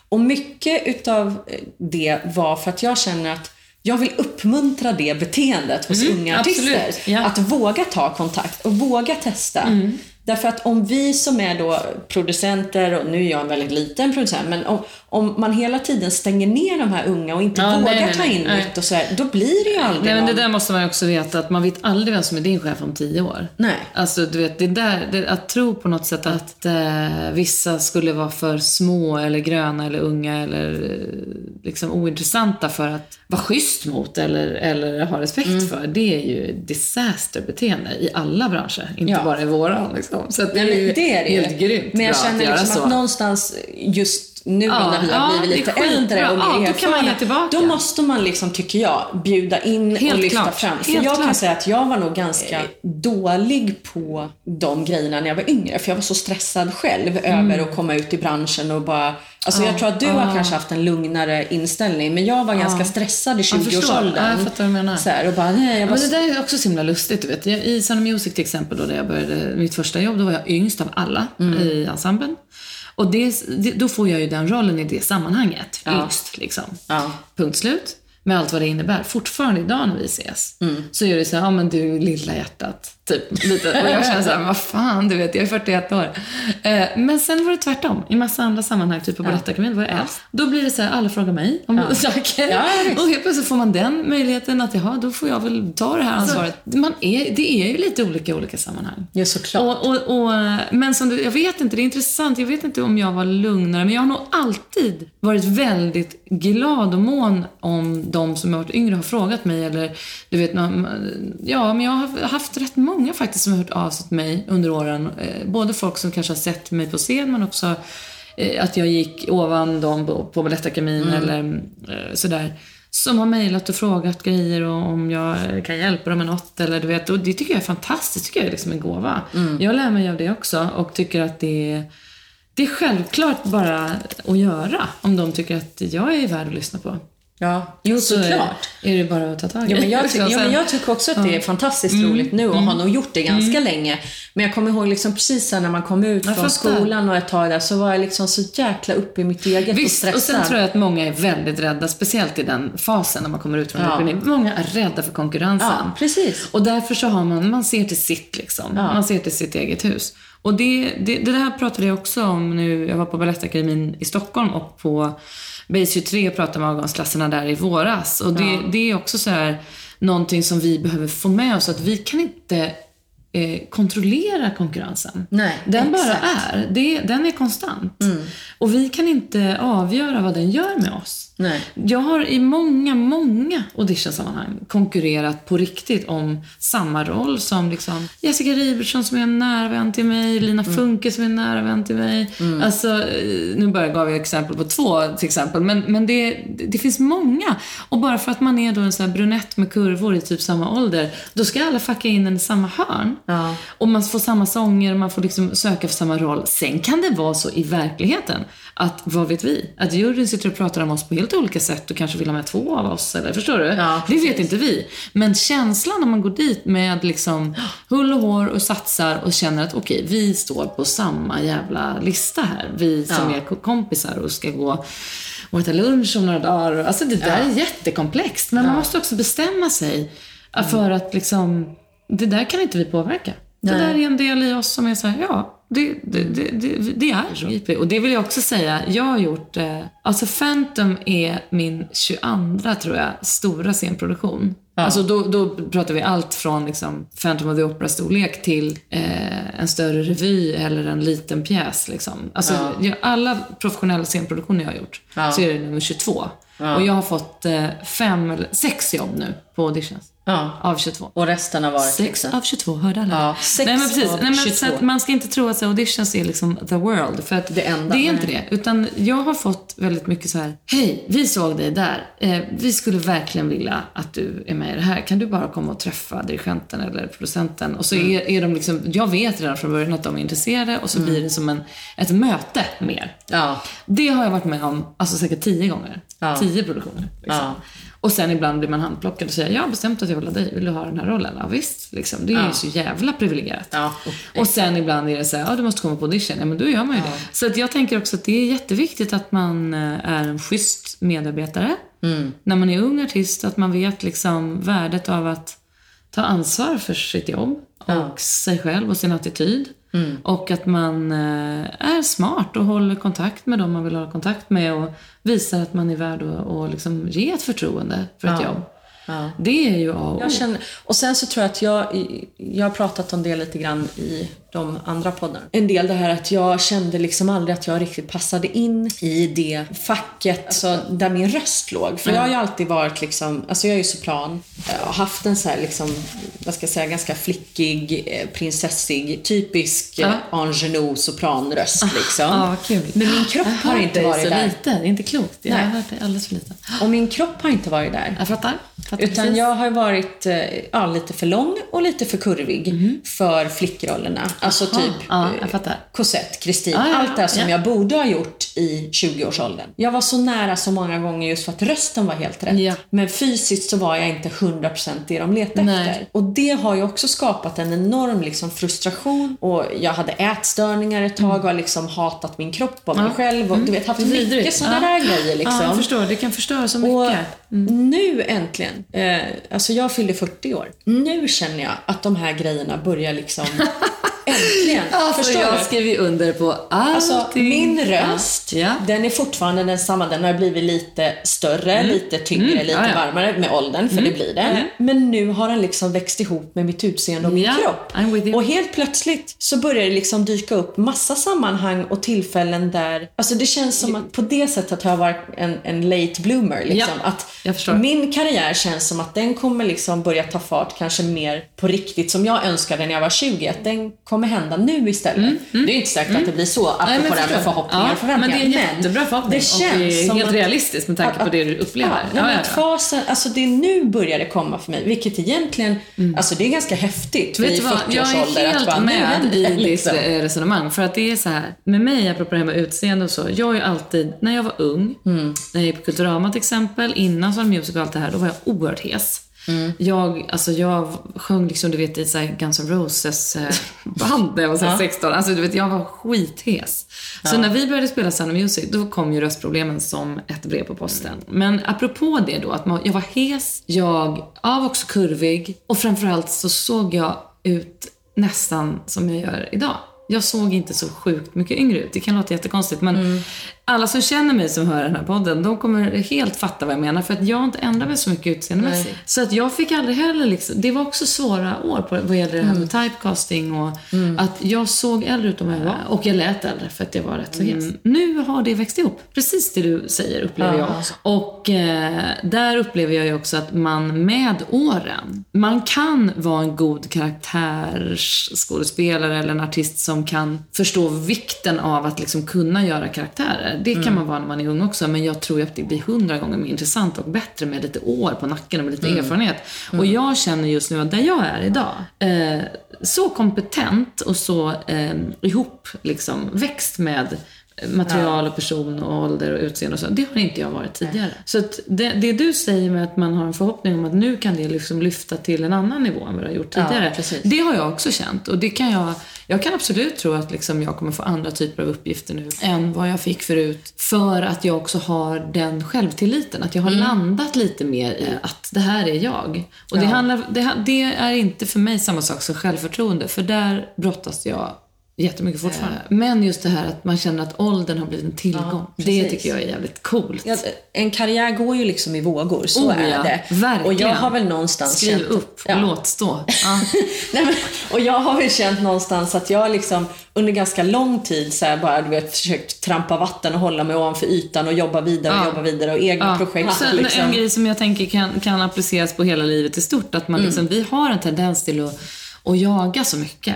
Och mycket utav det var för att jag känner att jag vill uppmuntra det beteendet hos unga artister. Mm, ja. Att våga ta kontakt och våga testa. Mm. Därför att om vi som är då producenter, och nu är jag en väldigt liten producent, men om, om man hela tiden stänger ner de här unga och inte Ja, vågar nej, nej, ta in nej. nytt och sådär, då blir det ju aldrig Nej men det där måste man också veta att man vet aldrig vem som är din chef om tio år. Nej. Alltså du vet, det där, det, att tro på något sätt att eh, vissa skulle vara för små eller gröna eller unga eller eh, liksom ointressanta för att vara schysst mot eller, eller ha respekt Mm. för. Det är ju disasterbeteende i alla branscher, inte Ja. bara i våran. Liksom. Så att det Nej, ju det är det ju. helt grymt Men jag känner liksom så. att någonstans just nu Ja, när vi har ja, blivit lite äldre och Ja, mer kan ge erfarna. Då måste man liksom, tycker jag, bjuda in och Helt lyfta klart. fram. För Helt jag kan klart. säga att jag var nog ganska dålig på de grejerna när jag var yngre. För jag var så stressad själv Mm. över att komma ut i branschen och bara... Alltså jag tror att du har kanske haft en lugnare inställning, men jag var ganska stressad i Jag förstår. 20-årsåldern. Ja, jag fattar vad du menar. Så här, och bara, nej, jag Ja, men det där är också så himla lustigt. Du vet. I Sound Music till exempel, då, där jag började mitt första jobb, då var jag yngst av alla Mm. i ensemblen. Och det, då får jag ju den rollen i det sammanhanget. Yngst, liksom. Ja. Punkt slut. Med allt vad det innebär. Fortfarande idag när vi ses, Mm. så är det så här, ja men du lilla hjärtat. Typ, lite. Och jag känner så här, men vad fan, du vet, jag är 41 år. Eh, men sen var det tvärtom. I massa andra sammanhang, typ på Balettakademin var jag äldst. Då blir det så här, alla frågar mig om saker. Ja, och helt plötsligt får man den möjligheten att, jaha, då får jag väl ta det här ansvaret. Man är, det är ju lite olika i olika sammanhang. Ja, såklart. Och, och, och, men som du, jag vet inte, det är intressant. Jag vet inte om jag var lugnare, men jag har nog alltid varit väldigt glad och mån om de som har varit yngre har frågat mig. Eller, du vet, ja, men jag har haft rätt många faktiskt som har hört av sig till mig under åren. Eh, Både folk som kanske har sett mig på scen, men också eh, att jag gick ovan dem på, Balettakademin eller eh, sådär. Som har mejlat och frågat grejer och om jag kan hjälpa dem med något. Eller, du vet, och det tycker jag är fantastiskt. tycker jag är liksom en gåva. Jag lär mig av det också och tycker att det är, det är självklart bara att göra. Om de tycker att jag är värd att lyssna på. Ja, jo Så såklart. är det bara att ta tag i. Jo men, jag ty- jo, men jag tycker också att det är fantastiskt roligt nu och har nog gjort det ganska länge. Men jag kommer ihåg liksom precis när man kom ut Jag från skolan och ett tag där så var jag liksom så jäkla uppe i mitt eget och Visst, stressad. och sen tror jag att många är väldigt rädda, speciellt i den fasen när man kommer ut från Ja. utbildning. Många är rädda för konkurrensen. Ja, precis. Och därför så har man, man ser till sitt liksom. Ja. Man ser till sitt eget hus. Och det, det, det där pratade jag också om nu, jag var på Balettakademin i Stockholm och på Base 23 och pratade med avgångsklasserna där i våras. Och det, det är också så här någonting som vi behöver få med oss, att vi kan inte kontrollera konkurrensen. Nej, den bara exakt. är. Det, den är konstant. Och vi kan inte avgöra vad den gör med oss. Nej. Jag har i många, många auditionsammanhang konkurrerat på riktigt om samma roll som liksom Jessica Ribertsson som är en nära vän till mig, Lina Funke som är en nära vän till mig. Alltså, eh, nu bara gav jag exempel på två till exempel, men, men det, det finns många. Och bara för att man är då en sån brunett med kurvor i typ samma ålder, då ska alla fucka in en i samma hörn. Ja. Och man får samma sånger man får liksom söka för samma roll. Sen kan det vara så i verkligheten att, vad vet vi? Att juryn sitter och pratar om oss på helt olika sätt och kanske vill ha med två av oss. Eller, förstår du? Ja, det vet inte vi. Men känslan när man går dit med liksom hull och hår och satsar och känner att okej, vi står på samma jävla lista här. Vi som Ja. är ko- kompisar och ska gå och äta lunch om några dagar. Alltså det där är jättekomplext. Men man måste också bestämma sig för att liksom, det där kan inte vi påverka. Det Nej. där är en del i oss som är så här, ja, det, det, det, det, är så. Och det vill jag också säga, jag har gjort, eh, alltså Phantom är min 22 tror jag, stora scenproduktion. Alltså då, då pratar vi allt från liksom Phantom of the Opera-storlek till eh, en större revy eller en liten pjäs. Liksom. Alltså, Ja. alla professionella scenproduktioner jag har gjort Ja. så är det nummer 22. Och jag har fått eh, fem, sex jobb nu på auditions. Ja. Av 22. Och resten har varit Sex liksom... av 22, hörde alla? Ja, sex Nej men precis. Nej, men 22. Så att man ska inte tro att auditions är liksom the world. För att Det enda, det är inte det. Utan jag har fått väldigt mycket så här. Hej, vi såg dig där. Eh, vi skulle verkligen vilja att du är med i det här. Kan du bara komma och träffa dirigenten eller producenten? Och så Mm. är, är de liksom, jag vet redan från början att de är intresserade och så Mm. blir det som en, ett möte mer. Ja. Det har jag varit med om alltså säkert tio gånger. Ja. Tio produktioner. Liksom. Ja. Och sen ibland blir man handplockad och säger jag har bestämt att jag vill ha dig, vill du ha den här rollen? Ja, visst, liksom. det är Ja. ju så jävla privilegierat. Ja. Och sen ibland är det så här, ja du måste komma på audition, ja men då gör man ju det. Så att jag tänker också att det är jätteviktigt att man eh, är en schysst medarbetare. Mm. När man är ung artist, att man vet liksom värdet av att ta ansvar för sitt jobb och Ja. sig själv och sin attityd. Mm. Och att man eh, är smart och håller kontakt med dem man vill ha kontakt med och visar att man är värd att och liksom ge ett förtroende för ett Ja. jobb. Ja. Det är ju A och O. Och sen så tror jag att jag, jag har pratat om det lite grann i de andra poddarna. En del det här att jag kände liksom aldrig att jag riktigt passade in i det facket alltså, där min röst låg. För jag har ju alltid varit liksom, alltså jag är ju sopran. Jag har haft en så här liksom, vad ska jag säga, ganska flickig, eh, prinsessig, typisk Ja. ja. Ingenue sopranröst liksom. Ja, vad kul. Men min kropp har inte varit så där. lite. Det är inte klokt. Jag har Nej. hört dig alldeles för lite. Och min kropp har inte varit där. Jag fattar. fattar Utan precis. jag har varit eh, ja, lite för lång och lite för kurvig för flickrollerna. Alltså typ ja, eh. Cosette, Kristin, Ja, ja, allt det här som ja. jag borde ha gjort i 20-årsåldern. Jag var så nära så många gånger just för att rösten var helt rätt. Men fysiskt så var jag inte 100% det de letade Nej. efter. Och det har ju också skapat en enorm liksom, frustration. Och jag hade ätstörningar ett tag och har liksom hatat min kropp och mig Mm. Själv. Och du vet, haft Vidrigt. mycket sådana där grejer liksom. Ja, jag förstår. Det kan förstöra så Och mycket. nu äntligen, eh, alltså jag fyllde 40 år. Nu känner jag att de här grejerna börjar liksom äntligen. Alltså, Förstår jag du? skriver ju under på allting. Alltså min röst, Ja. den är fortfarande densamma. Den har blivit lite större, lite tyngre, Mm, lite ja, ja. varmare med åldern, för det blir det. Men nu har den liksom växt ihop med mitt utseende och min kropp. Och helt plötsligt så börjar det liksom dyka upp massa sammanhang och tillfällen där, alltså det känns som att på det sättet har jag varit en, en late bloomer. Liksom. Att min karriär känns som att den kommer liksom börja ta fart kanske mer på riktigt som jag önskade när jag var 20. Att den kommer hända nu istället. Det är inte säkert att det blir så, apropå Mm, Nej, men det här med förhoppningar ja, och förväntningar. Men det är en jättebra förhoppning det känns och det är som helt att- realistiskt med tanke på det du upplever. Ja, nej, men att fasen, alltså det är nu börjar det komma för mig. Vilket egentligen, alltså det är ganska häftigt Vet vid du vad, 40 jag är att helt bara, med i ditt liksom. eh, resonemang. För att det är så här, med mig, apropå det här med utseende och så. Jag är alltid, när jag var ung, Mm. när jag gick på Kulturama till exempel, innan Svan Music och allt det här, då var jag oerhört hes. Mm. Jag, alltså jag sjöng liksom, du vet, i så Guns N' Roses eh, band när jag var så Ja. 16. Alltså du vet, jag var skithes. Så när vi började spela Sound of Music, då kom ju röstproblemen som ett brev på posten. Men apropå det då, att man, jag var hes, jag jag var också kurvig och framförallt så såg jag ut nästan som jag gör idag. Jag såg inte så sjukt mycket yngre ut. Det kan låta jättekonstigt men alla som känner mig som hör den här podden, de kommer helt fatta vad jag menar. För att jag har inte ändrat mig så mycket utseendemässigt. Så att jag fick aldrig heller liksom, det var också svåra år på, vad gäller det här med typecasting och att jag såg äldre ut än jag var. Och jag lät äldre för att jag var rätt så hes. Nu har det växt ihop. Precis det du säger upplever jag. Och eh, där upplever jag ju också att man med åren, man kan vara en god karaktärsskådespelare eller en artist som kan förstå vikten av att liksom kunna göra karaktärer. Det kan man vara när man är ung också, men jag tror att det blir hundra gånger mer intressant och bättre med lite år på nacken och med lite erfarenhet. Och jag känner just nu att där jag är idag, eh, så kompetent och så eh, ihop liksom, växt med material och person och ålder och utseende och så. Det har inte jag varit tidigare. Så att det, det du säger med att man har en förhoppning om att nu kan det liksom lyfta till en annan nivå än vad det har gjort tidigare. Ja, det har jag också känt och det kan jag, jag kan absolut tro att liksom jag kommer få andra typer av uppgifter nu än vad jag fick förut. För att jag också har den självtilliten. Att jag har landat lite mer i att det här är jag. Och det, handlar, det, det är inte för mig samma sak som självförtroende. För där brottas jag jättemycket fortfarande. Men just det här att man känner att åldern har blivit en tillgång. det precis. tycker jag är jävligt coolt. Ja, en karriär går ju liksom i vågor, så Oh, är ja. det. Verkligen. Och jag har väl någonstans Skriv känt... upp, Ja. låt stå. Ja. Nej, men, och jag har väl känt någonstans att jag liksom under ganska lång tid så här bara du vet, försökt trampa vatten och hålla mig ovanför ytan och jobba vidare och Ja. jobba vidare och egna projekt. Sen liksom. En grej som jag tänker kan, kan appliceras på hela livet i stort, att man liksom, vi har en tendens till att och jaga så mycket.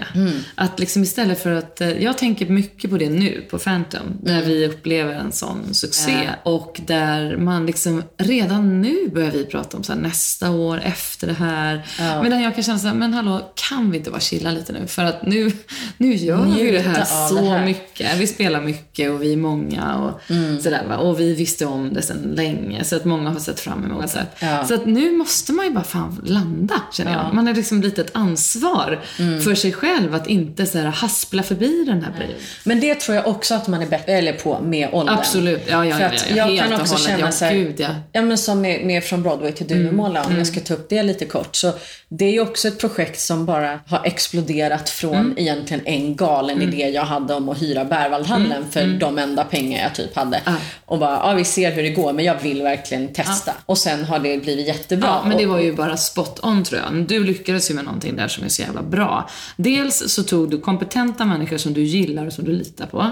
Att liksom istället för att, eh, jag tänker mycket på det nu på Phantom, där vi upplever en sån succé. Och där man liksom, redan nu börjar vi prata om så här, nästa år, efter det här. Medan jag kan känna så här, men hallå, kan vi inte bara chilla lite nu? För att nu, nu gör vi ju det här Njuta så det här. mycket. Vi spelar mycket och vi är många och Mm. sådär va. Och vi visste om det sedan länge, så att många har sett fram emot det. Ja. Så att nu måste man ju bara fan landa, känner jag. Man har liksom lite ett ansvar Mm. för sig själv att inte så här haspla förbi den här perioden. Men det tror jag också att man är bättre eller på med åldern. Absolut. Ja, ja, För ja, att ja, jag kan också känna Ja, så här, gud, ja. ja men som med, med Från Broadway till Duvemåla, om jag ska ta upp det lite kort. Så det är ju också ett projekt som bara har exploderat från egentligen en galen idé jag hade om att hyra Berwaldhallen för de enda pengar jag typ hade. Och bara, ja vi ser hur det går men jag vill verkligen testa. Och sen har det blivit jättebra. Ja, men det var ju bara spot on tror jag. Du lyckades ju med någonting där som är så jävla bra. Dels så tog du kompetenta människor som du gillar och som du litar på.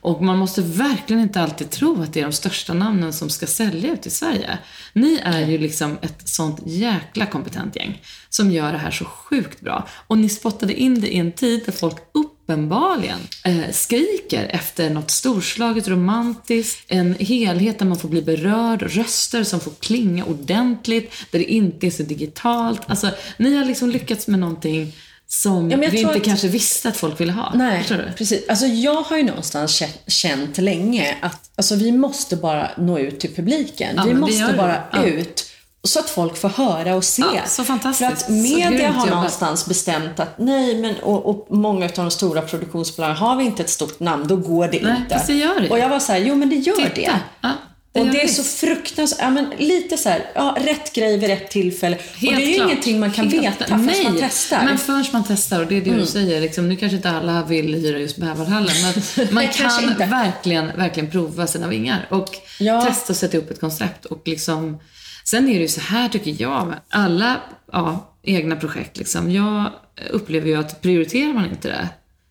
Och man måste verkligen inte alltid tro att det är de största namnen som ska sälja ut i Sverige. Ni är ju liksom ett sånt jäkla kompetent gäng som gör det här så sjukt bra. Och ni spottade in det i en tid där folk uppenbarligen eh, skriker efter något storslaget, romantiskt, en helhet där man får bli berörd, röster som får klinga ordentligt, där det inte är så digitalt. Alltså, ni har liksom lyckats med någonting som Ja, vi inte att- kanske visste att folk ville ha. Nej, precis. Alltså jag har ju någonstans kä- känt länge att alltså, vi måste bara nå ut till publiken. Ja, vi måste bara Ja. ut så att folk får höra och se. Ja, så fantastiskt. För att media har någonstans bestämt att nej, men och, och många av de stora produktionsbolagen, har vi inte ett stort namn, då går det Nej, inte. det gör det. Och jag var så här, jo men det gör Titta. det. Ja, det och det är visst. så fruktansvärt, ja men lite så här, ja rätt grej vid rätt tillfälle. och det är ju klart. ingenting man kan Helt veta förrän Nej, man testar. Mm. Men förrän man testar, och det är det du säger. Liksom, nu kanske inte alla vill hyra just Bäverhallen, men man kan verkligen, verkligen prova sina vingar och Ja. testa och sätta upp ett koncept. Och liksom, sen är det ju så här tycker jag, alla ja, egna projekt. Liksom, jag upplever ju att prioriterar man inte det,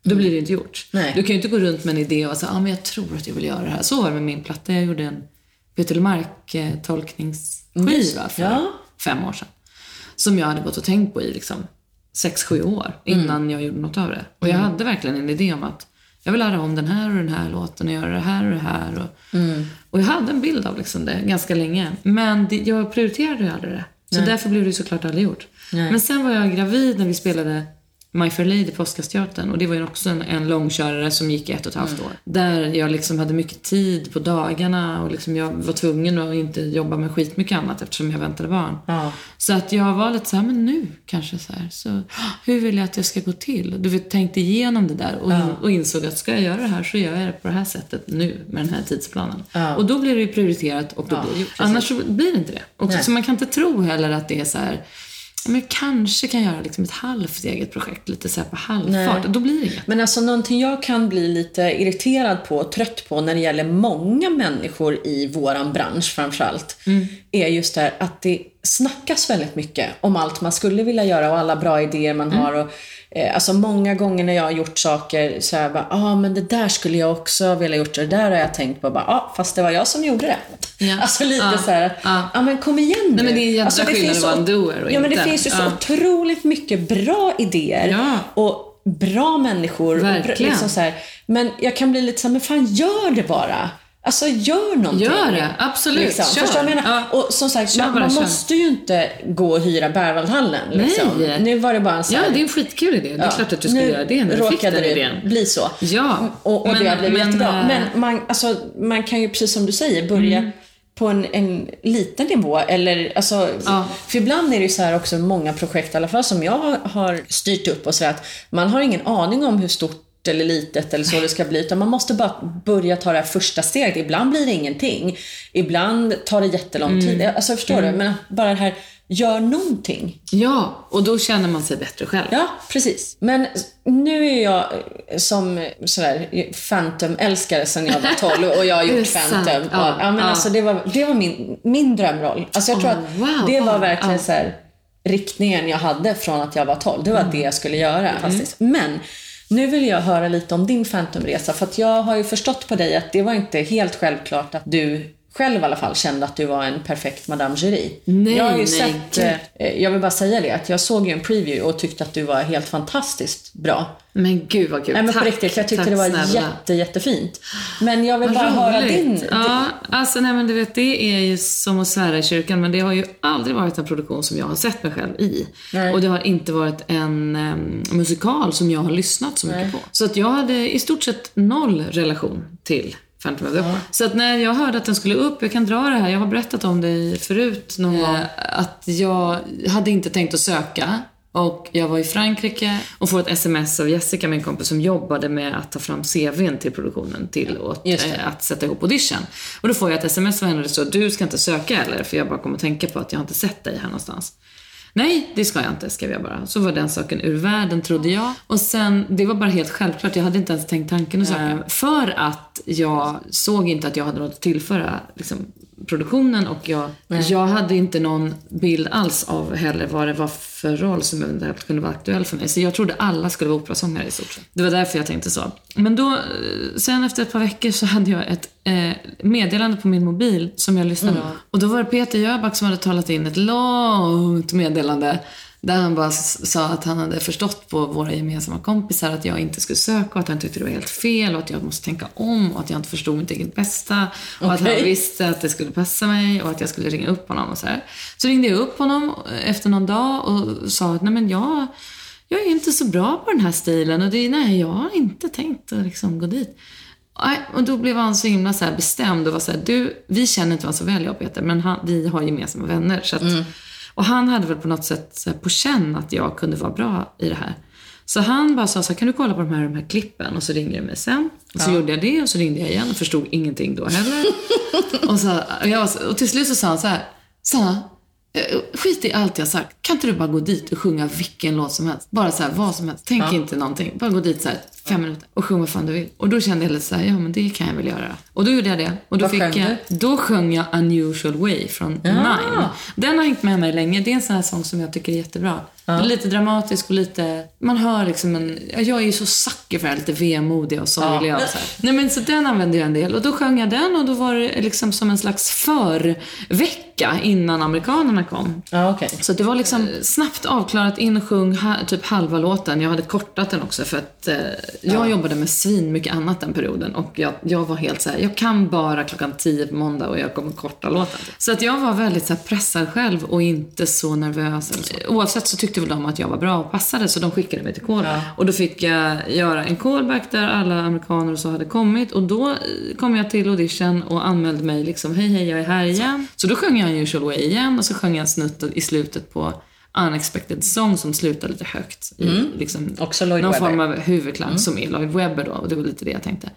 då blir det inte gjort. Nej. Du kan ju inte gå runt med en idé och säga ah, men jag tror att jag vill göra det här. Så var det med min platta. Jag gjorde en Peter Lemark-tolkningsskiva för Ja. fem år sedan. Som jag hade gått och tänkt på i liksom sex, sju år innan jag gjorde något av det. Och jag hade verkligen en idé om att jag vill lära om den här och den här låten och göra det här och det här. Och, och jag hade en bild av liksom det ganska länge. Men det, jag prioriterade ju aldrig det. Så därför blev det såklart aldrig gjort. Men sen var jag gravid när vi spelade My Fair Lady på Oscarsteatern och det var ju också en, en långkörare som gick ett och ett halvt år. Där jag liksom hade mycket tid på dagarna och liksom jag var tvungen att inte jobba med skitmycket annat eftersom jag väntade barn. Ja. Så att jag var lite så här, men nu kanske så här, så hur vill jag att det ska gå till? Du vet, tänkte igenom det där och, in, och insåg att ska jag göra det här så gör jag det på det här sättet nu med den här tidsplanen. Och då blir det ju prioriterat och då blir det gjort. Annars så blir det inte det. Och så man kan inte tro heller att det är så här men kanske kan göra liksom ett halvt eget projekt, lite så på halvfart. Då blir det inget. Men alltså någonting jag kan bli lite irriterad på och trött på när det gäller många människor i våran bransch framförallt. Är just det här att det snackas väldigt mycket om allt man skulle vilja göra och alla bra idéer man har. Och, eh, alltså många gånger när jag har gjort saker så här bara, ja ah, men det där skulle jag också vilja gjort. Det där har jag tänkt på. Ja, ah, fast det var jag som gjorde det. Ja. Alltså lite Ja. så här, ja Ja. men kom igen nu. Nej, men det är en jädra alltså, skillnad finns att vara så- en doer och Ja men det inte. finns ju så otroligt mycket bra idéer. Och bra människor. Och liksom så här, men jag kan bli lite så här, men fan gör det bara. Alltså gör någonting. Gör det, absolut. Liksom. Kör. Förstår jag menar? Ja. Och som sagt, man, man måste ju inte gå och hyra Berwaldhallen. Liksom. Nej. Nu var det bara en sån Ja, här, det är en skitkul idé. Det är klart att du skulle nu göra det när du fick råkade den det idén. bli så. Ja, Och, och men- det har blivit men, jättebra. eh, Men man, alltså, man kan ju, precis som du säger, börja Mm. på en, en liten nivå. Eller, alltså, Ja. För ibland är det ju så här också många projekt, i alla fall som jag har, har styrt upp och så att man har ingen aning om hur stort eller litet eller så det ska bli. Utan man måste bara börja ta det här första steget. Ibland blir det ingenting. Ibland tar det jättelång tid. Mm. Alltså förstår du? Men bara det här, gör någonting. Ja, och då känner man sig bättre själv. Ja, precis. Men nu är jag som sådär Phantom-älskare sedan jag var 12 och jag har gjort? Phantom. Ja, Ja, men ja. alltså det var, det var min, min drömroll. Alltså jag tror Oh, att wow. det var verkligen ja. så här, riktningen jag hade från att jag var 12. Det var Mm. det jag skulle göra. Fantastiskt. Men nu vill jag höra lite om din Phantomresa För att jag har ju förstått på dig att det var inte helt självklart att du själv i alla fall kände att du var en perfekt Madame Jury. Nej, jag har ju nej, sett, gud. eh, jag vill bara säga det, att jag såg ju en preview och tyckte att du var helt fantastiskt bra. Men gud vad kul. Nej men Tack. på riktigt, jag tyckte Tack det var snälla. jätte, jättefint. Men jag vill Vad bara höra din... Ja, alltså nej men du vet, det är ju som att svära i kyrkan, men det har ju aldrig varit en produktion som jag har sett mig själv i. Nej. Och det har inte varit en em, musikal som jag har lyssnat så mycket på. Så att jag hade i stort sett noll relation till Phantom of the Opera. Så att när jag hörde att den skulle upp, jag kan dra det här, jag har berättat om det förut någon gång, att jag hade inte tänkt att söka. Och jag var i Frankrike och får ett sms av Jessica, min kompis, som jobbade med att ta fram CVn till produktionen till och, Just det. eh, att sätta ihop audition. Och då får jag ett sms av henne där det står du ska inte söka eller för jag bara kommer att tänka på att jag har inte sett dig här någonstans. Nej, det ska jag inte, skrev jag bara. Så var den saken ur världen, trodde jag. Och sen, det var bara helt självklart. Jag hade inte ens tänkt tanken att söka. För att jag såg inte att jag hade något att tillföra liksom, produktionen och jag, jag hade inte någon bild alls av heller vad det var för roll som eventuellt kunde vara aktuell för mig. Så jag trodde alla skulle vara operasångare i stort. Det var därför jag tänkte så. Men då, eh, sen efter ett par veckor så hade jag ett eh, meddelande på min mobil som jag lyssnade av. Och då var det Peter Jöback som hade talat in ett långt meddelande där han bara sa att han hade förstått på våra gemensamma kompisar att jag inte skulle söka och att han tyckte det var helt fel och att jag måste tänka om och att jag inte förstod mitt eget bästa. Och att han visste att det skulle passa mig och att jag skulle ringa upp honom och så här. Så ringde jag upp honom efter någon dag och sa att nej men jag, jag är inte så bra på den här stilen och det, nej jag har inte tänkt att liksom gå dit. Och då blev han så himla så bestämd och var så här, du, vi känner inte varandra så väl jag och Peter, men han, vi har gemensamma vänner. Så att, Och han hade väl på något sätt på känn att jag kunde vara bra i det här. Så han bara sa så här, kan du kolla på de här, de här klippen? Och så ringde jag mig sen. Och så gjorde jag det och så ringde jag igen och förstod ingenting då heller. och, så, och, jag, och till slut så sa han så här, Sanna, eh, skit i allt jag sagt. Kan inte du bara gå dit och sjunga vilken låt som helst? Bara så här, vad som helst. Tänk inte någonting. Bara gå dit så här, fem minuter och sjung vad fan du vill. Och då kände jag lite så här, ja men det kan jag väl göra. Och då gjorde jag det. Och då Vad fick sjöng jag, då sjöng jag Unusual Way från Nine. Den har hängt med mig länge. Det är en sån här sång som jag tycker är jättebra. Är lite dramatisk och lite, man hör liksom en, ja, jag är ju så sucker för det här lite vemodiga och sorgliga och så här. Nej men så den använde jag en del och då sjöng jag den och då var det liksom som en slags förvecka innan amerikanerna kom. Ja, okej. Så det var liksom snabbt avklarat, in och sjung ha, typ halva låten. Jag hade kortat den också för att jag jobbade med svin mycket annat den perioden och jag, jag var helt så här: jag kan bara klockan 10 på måndag och jag kommer korta låten. Så att jag var väldigt så pressad själv och inte så nervös. Eller så. Oavsett så tyckte väl de att jag var bra och passade så de skickade mig till callback. Och då fick jag göra en callback där alla amerikaner och så hade kommit och då eh, kom jag till audition och anmälde mig liksom, hej hej jag är här igen. Så då sjöng jag Unusual Way igen och så sjöng jag en snutt i slutet på Unexpected Song som slutar lite högt. I, liksom, Mm. Också Lloyd någon Webber. Mm. form av huvudklang som är Lloyd Webber då. Och det var lite det jag tänkte.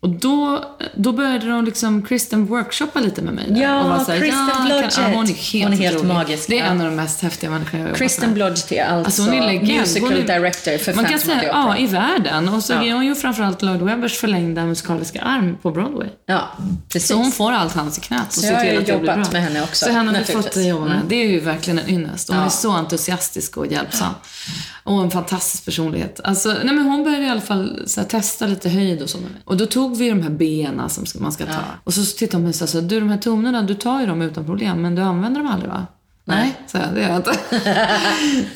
Och då, då började de liksom Kristen workshoppa lite med mig där. Ja, och var så här, Kristen kan- Blodgett. ja, hon är helt, Hon är helt magisk, Det är ja. en av de mest häftiga människorna jag jobbat Kristen med. Blodgett är alltså, Alltså är legend. musical är- director för Man kan säga, ja, i världen. Och så Ja. är hon ju framförallt Lloyd Webbers förlängda musikaliska arm på Broadway. Ja, precis. Så hon får allt hans i knät och Så ser jag har till ju att det blir jobbat med henne också, Så henne har vi fått jobba med. Det är ju verkligen en ynnest. Hon Ja. är så entusiastisk och hjälpsam. Och en fantastisk personlighet. Alltså, nej men hon började i alla fall här, testa lite höjd och så med mig. Och då tog vi de här benen som man ska ta. Och så tittade hon på mig och sa, du de här tonerna, du tar ju dem utan problem, men du använder dem aldrig va? Nej, sa jag, det gör jag inte.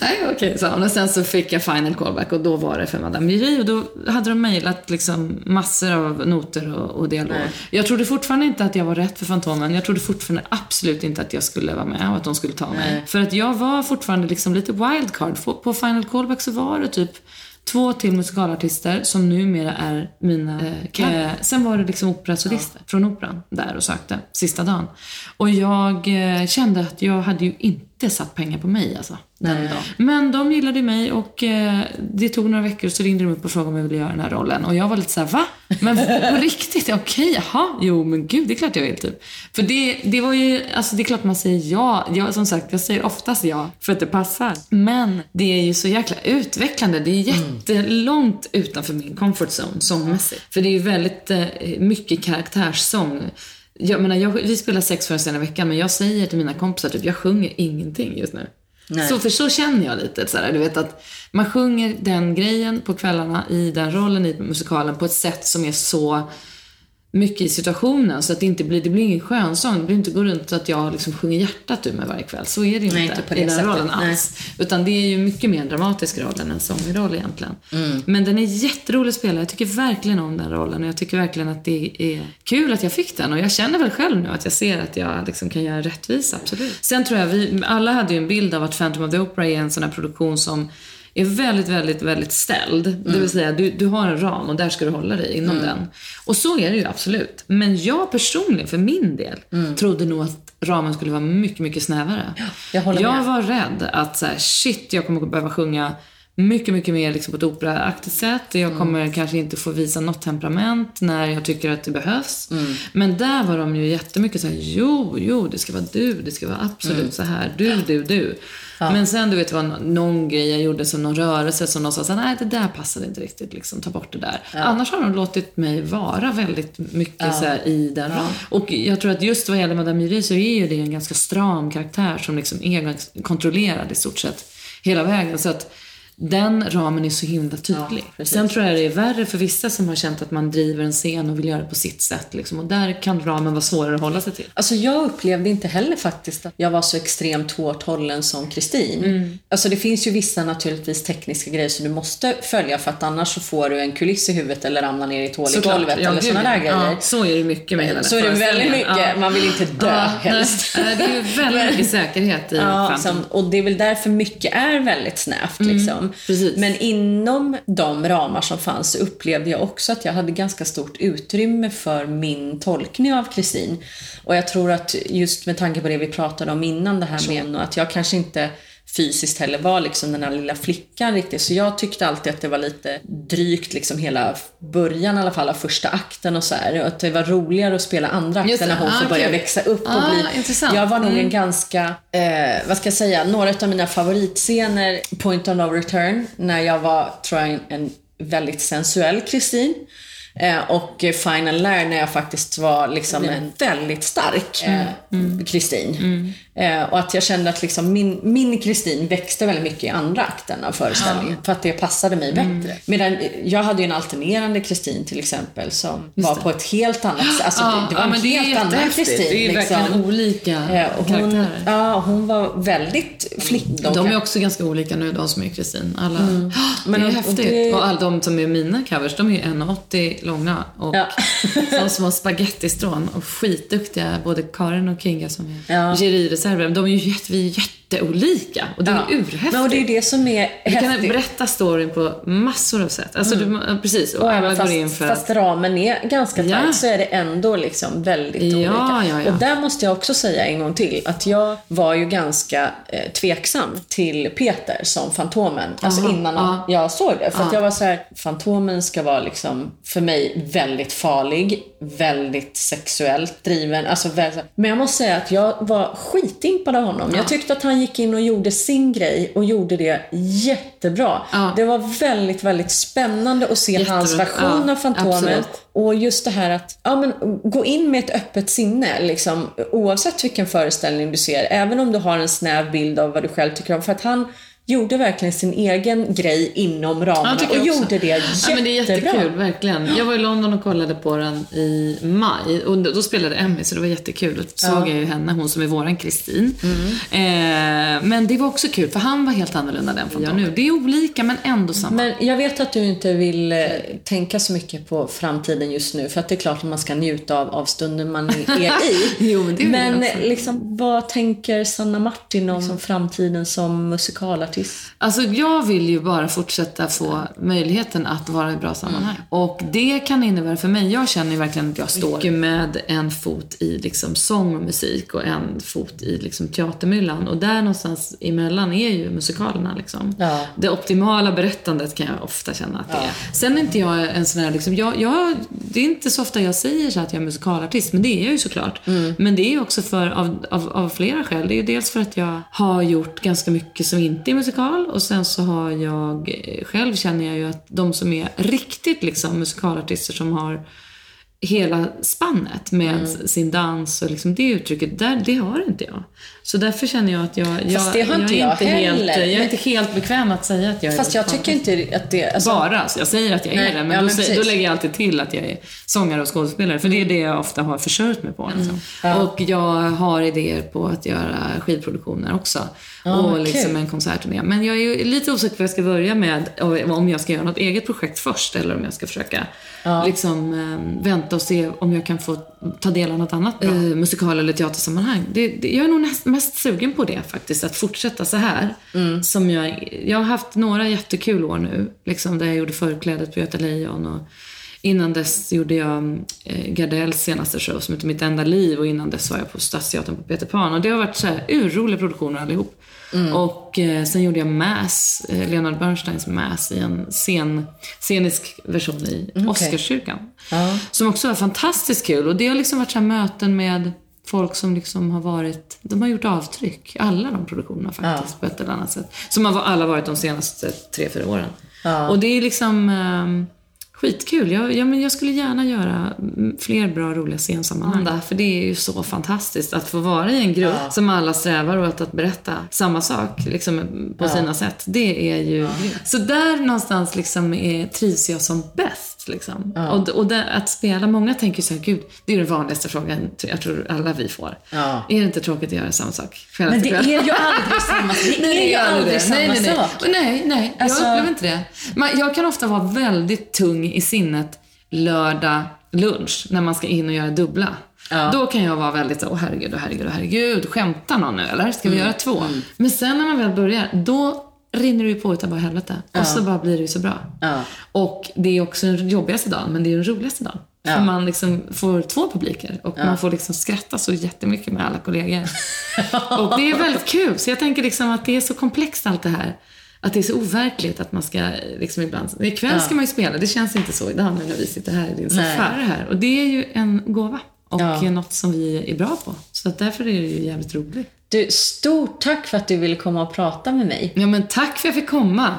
Nej, okej, sa hon. Och sen så fick jag final callback och då var det för Madame Curie och då hade de mejlat liksom massor av noter och, och dialog. Jag trodde fortfarande inte att jag var rätt för Fantomen. Jag trodde fortfarande absolut inte att jag skulle vara med och att de skulle ta mig. För att jag var fortfarande liksom lite wildcard. På- På final callback så var det typ två till musikalartister som numera är mina... Eh, sen var det liksom operasolister från operan där och sökte sista dagen. Och jag eh, kände att jag hade ju inte satt pengar på mig alltså. Dagen. Men de gillade mig och eh, det tog några veckor så ringde de upp och frågade om jag ville göra den här rollen. Och jag var lite så här: va? Men på riktigt? Okej, jaha. Jo, men gud, det är klart jag vill typ. För det, det var ju, alltså det är klart man säger ja. Jag, som sagt, jag säger oftast ja för att det passar. Men det är ju så jäkla utvecklande. Det är jättelångt utanför min comfort zone sångmässigt. För det är ju väldigt eh, mycket karaktärssång. Jag menar, jag, vi spelar sex föreställningar i veckan, men jag säger till mina kompisar typ, jag sjunger ingenting just nu. Nej. Så, för så känner jag lite. Så här, du vet att man sjunger den grejen på kvällarna i den rollen i musikalen på ett sätt som är så mycket i situationen så att det inte blir, det blir ingen skönsång. Det blir inte gå runt så att jag liksom sjunger hjärtat ur mig varje kväll. Så är det ju Nej, inte, inte i den sättet. rollen Nej. alls. Utan det är ju mycket mer en dramatisk roll än en sångroll egentligen. Mm. Men den är jätterolig att spela. Jag tycker verkligen om den rollen och jag tycker verkligen att det är kul att jag fick den. Och jag känner väl själv nu att jag ser att jag liksom kan göra rättvisa, absolut. Sen tror jag vi, alla hade ju en bild av att Phantom of the Opera är en sån här produktion som är väldigt, väldigt, väldigt ställd. Det Mm. vill säga, du, du har en ram och där ska du hålla dig inom den. Och så är det ju absolut. Men jag personligen, för min del, trodde nog att ramen skulle vara mycket, mycket snävare. Mm. jag jag var rädd att så här, shit, jag kommer behöva sjunga mycket, mycket mer liksom på ett operaaktigt sätt. Jag Mm. kommer kanske inte få visa något temperament när jag tycker att det behövs. Mm. Men där var de ju jättemycket så här, jo, jo, det ska vara du, det ska vara absolut Mm. så här, du, du, du. Men sen du vet, det var nå- någon grej jag gjorde som någon rörelse som de sa så här, nej det där passade inte riktigt, liksom, ta bort det där. Annars har de låtit mig vara väldigt mycket så här, i den rollen. Och jag tror att just vad gäller Madame Curie så är ju det en ganska stram karaktär som liksom är kontrollerad i stort sett hela vägen. Så att den ramen är så himla tydlig. precis. Sen tror jag det är värre för vissa som har känt att man driver en scen och vill göra det på sitt sätt. Liksom. Och där kan ramen vara svårare att hålla sig till. Alltså jag upplevde inte heller faktiskt att jag var så extremt hårt hållen som Kristin. Mm. Alltså det finns ju vissa naturligtvis tekniska grejer som du måste följa för att annars så får du en kuliss i huvudet eller ramlar ner i ett hål i golvet Ja, eller sådana där ja. grejer. Ja, så är det mycket med hela Så är det väldigt mycket, Ja. man vill inte dö Ja, helst. nej, det är ju väldigt mycket säkerhet i Ja, som, och det är väl därför mycket är väldigt snävt. Liksom. Mm, precis. Men inom de ramar som fanns så upplevde jag också att jag hade ganska stort utrymme för min tolkning av Kristin. Och jag tror att just med tanke på det vi pratade om innan det här med att jag kanske inte fysiskt heller var liksom den här lilla flickan riktigt. Så jag tyckte alltid att det var lite drygt liksom hela början i alla fall av första akten och så här. Och att det var roligare att spela andra Just akten när hon Ah, får börja okej. växa upp och Ah, bli... intressant. Jag var nog Mm. en ganska, eh, vad ska jag säga, några av mina favoritscener, Point of No Return, när jag var, tror jag, en, väldigt sensuell Kristin. Eh, och Final Lair när jag faktiskt var liksom en väldigt stark eh, Kristin. Eh, och att jag kände att liksom min, min Kristin växte väldigt mycket i andra akten av föreställningen. För att det passade mig bättre. Medan jag hade ju en alternerande Kristin till exempel som var på ett helt annat sätt. Alltså, det, det var en det är helt annan. Kristin. Det är ju verkligen liksom. olika Eh, och hon, karaktärer. ja, hon var väldigt flickig. De är också ganska olika nu, de som är Kristin. Alla. Men Men det är och- och häftigt. det- Och alla de som är mina covers, de är ju 1,80 långa och Ja. som små spagettistrån. Och skitduktiga, både Karin och Kinga som är Ja juryreserver. De är ju jätte, vi är jätteolika. Och det är Ja. urhäftigt. Men och det är det som är Du kan berätta storyn på massor av sätt. Alltså, du, ja, precis. Och, Och alla även går in fast, för fast att... ramen är ganska tajt Ja. så är det ändå liksom väldigt Ja, olika. ja, ja. Och där måste jag också säga en gång till att jag var ju ganska eh, tveksam till Peter som Fantomen. Alltså Aha, innan ja. jag såg det. För att Ja. jag var så här, Fantomen ska vara liksom för mig väldigt farlig, väldigt sexuellt driven. Alltså, väl- men jag måste säga att jag var skitimpad av honom. Jag tyckte att han gick in och gjorde sin grej och gjorde det jättebra. Ja. Det var väldigt, väldigt spännande att se Jättebra. hans version Ja, av Fantomen. absolut. Och just det här att ja, men, gå in med ett öppet sinne, liksom, oavsett vilken föreställning du ser. Även om du har en snäv bild av vad du själv tycker om. För att han gjorde verkligen sin egen grej inom ramarna tycker och gjorde det jättebra. Ja, men det är jättekul, verkligen. Jag var i London och kollade på den i maj och då spelade Emmy så det var jättekul. Då såg jag ju henne, hon som är våran Kristin. Eh, men det var också kul för han var helt annorlunda den från jag nu. Det är olika men ändå samma. Men jag vet att du inte vill eh, tänka så mycket på framtiden just nu, för att det är klart att man ska njuta av, av stunden man är i. Jo, men det men liksom, vad tänker Sanna Martin om liksom, framtiden som musikalartist? Alltså jag vill ju bara fortsätta få möjligheten att vara i bra sammanhang. Och det kan innebära för mig, jag känner ju verkligen att jag står mycket med en fot i liksom sång och musik och en fot i liksom teatermyllan. Och där någonstans emellan är ju musikalerna liksom. Ja. Det optimala berättandet kan jag ofta känna att det är. Sen är inte jag en sån här liksom, jag, jag, det är inte så ofta jag säger så att jag är musikalartist, men det är jag ju såklart. Men det är också för, av, av, av flera skäl. Det är ju dels för att jag har gjort ganska mycket som inte är musikal och sen så har jag, eh, själv känner jag ju att de som är riktigt liksom musikalartister som har hela spannet med sin dans och liksom det uttrycket, där, det har inte jag. Så därför känner jag att jag, jag, Fast det har inte jag, är jag inte helt, jag är inte helt bekväm att säga att jag är Fast jag tycker inte att det... Alltså, Bara, så jag säger att jag är Nej, det, men, ja, då, men säger, då lägger jag alltid till att jag är sångare och skådespelare, för det är det jag ofta har försörjt mig på. Liksom. Ja. Och jag har idéer på att göra skivproduktioner också. Ja, och liksom en konsertturné. Men jag är lite osäker på vad jag ska börja med, om jag ska göra något eget projekt först, eller om jag ska försöka liksom, eh, vänta och se om jag kan få ta del av något annat bra. Eh, musikal eller teatersammanhang. Det, det, jag är nog näst, mest sugen på det faktiskt, att fortsätta så här. Som jag, jag har haft några jättekul år nu, liksom där jag gjorde förklädet på Göta Lejon och Innan dess gjorde jag eh, Gardells senaste show som heter Mitt enda liv och innan dess var jag på Stadsteatern på Peter Pan. Och det har varit så här urroliga produktioner allihop. Och eh, sen gjorde jag Mass, eh, Leonard Bernsteins Mass i en scen, scenisk version i Oscarskyrkan. Ja. Som också var fantastiskt kul. Och det har liksom varit så möten med folk som liksom har varit, de har gjort avtryck. Alla de produktionerna faktiskt på ett eller annat sätt. Som har alla varit de senaste tre, fyra åren. Ja. Och det är liksom ehm, skitkul. Jag, ja, men jag skulle gärna göra mm, fler bra, roliga scensammanhang. där, För det är ju så fantastiskt att få vara i en grupp som alla strävar åt att berätta samma sak liksom, på sina sätt. Det är ju Så där någonstans liksom är, trivs jag som bäst. Liksom. Och, och där, att spela, många tänker så här, gud, det är den vanligaste frågan jag tror alla vi får. Ja. Är det inte tråkigt att göra samma sak kväll Men det är ju aldrig samma Det är ju aldrig samma nej, nej, nej. sak. Nej, nej, Alltså- jag upplever inte det. Men jag kan ofta vara väldigt tung i sinnet lördag lunch när man ska in och göra dubbla. Ja. Då kan jag vara väldigt så, åh herregud, åh herregud, åh herregud, skämtar någon nu eller? Ska vi Mm. göra två? Men sen när man väl börjar, då rinner det ju på utav bara helvete. Och så bara blir det ju så bra. Ja. Och det är också den jobbigaste dagen, men det är den roligaste dagen. Ja. För man liksom får två publiker och man får liksom skratta så jättemycket med alla kollegor. och det är väldigt kul. Så jag tänker liksom att det är så komplext allt det här. Att det är så overkligt att man ska liksom ibland... Ikväll ska man ju spela, det känns inte så idag när vi sitter här i din soffa här. Och det är ju en gåva. Och Ja. något som vi är bra på. Så att därför är det ju jävligt roligt. Du, stort tack för att du ville komma och prata med mig. Ja men tack för att jag fick komma.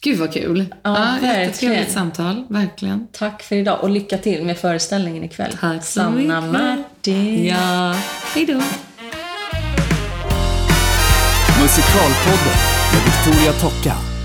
Gud vad kul. verkligen. Jättetrevligt samtal, verkligen. Tack för idag och lycka till med föreställningen ikväll. Tack så Sanna mycket. Martin. Ja, hej då. Musikalpodden med Victoria Tocka.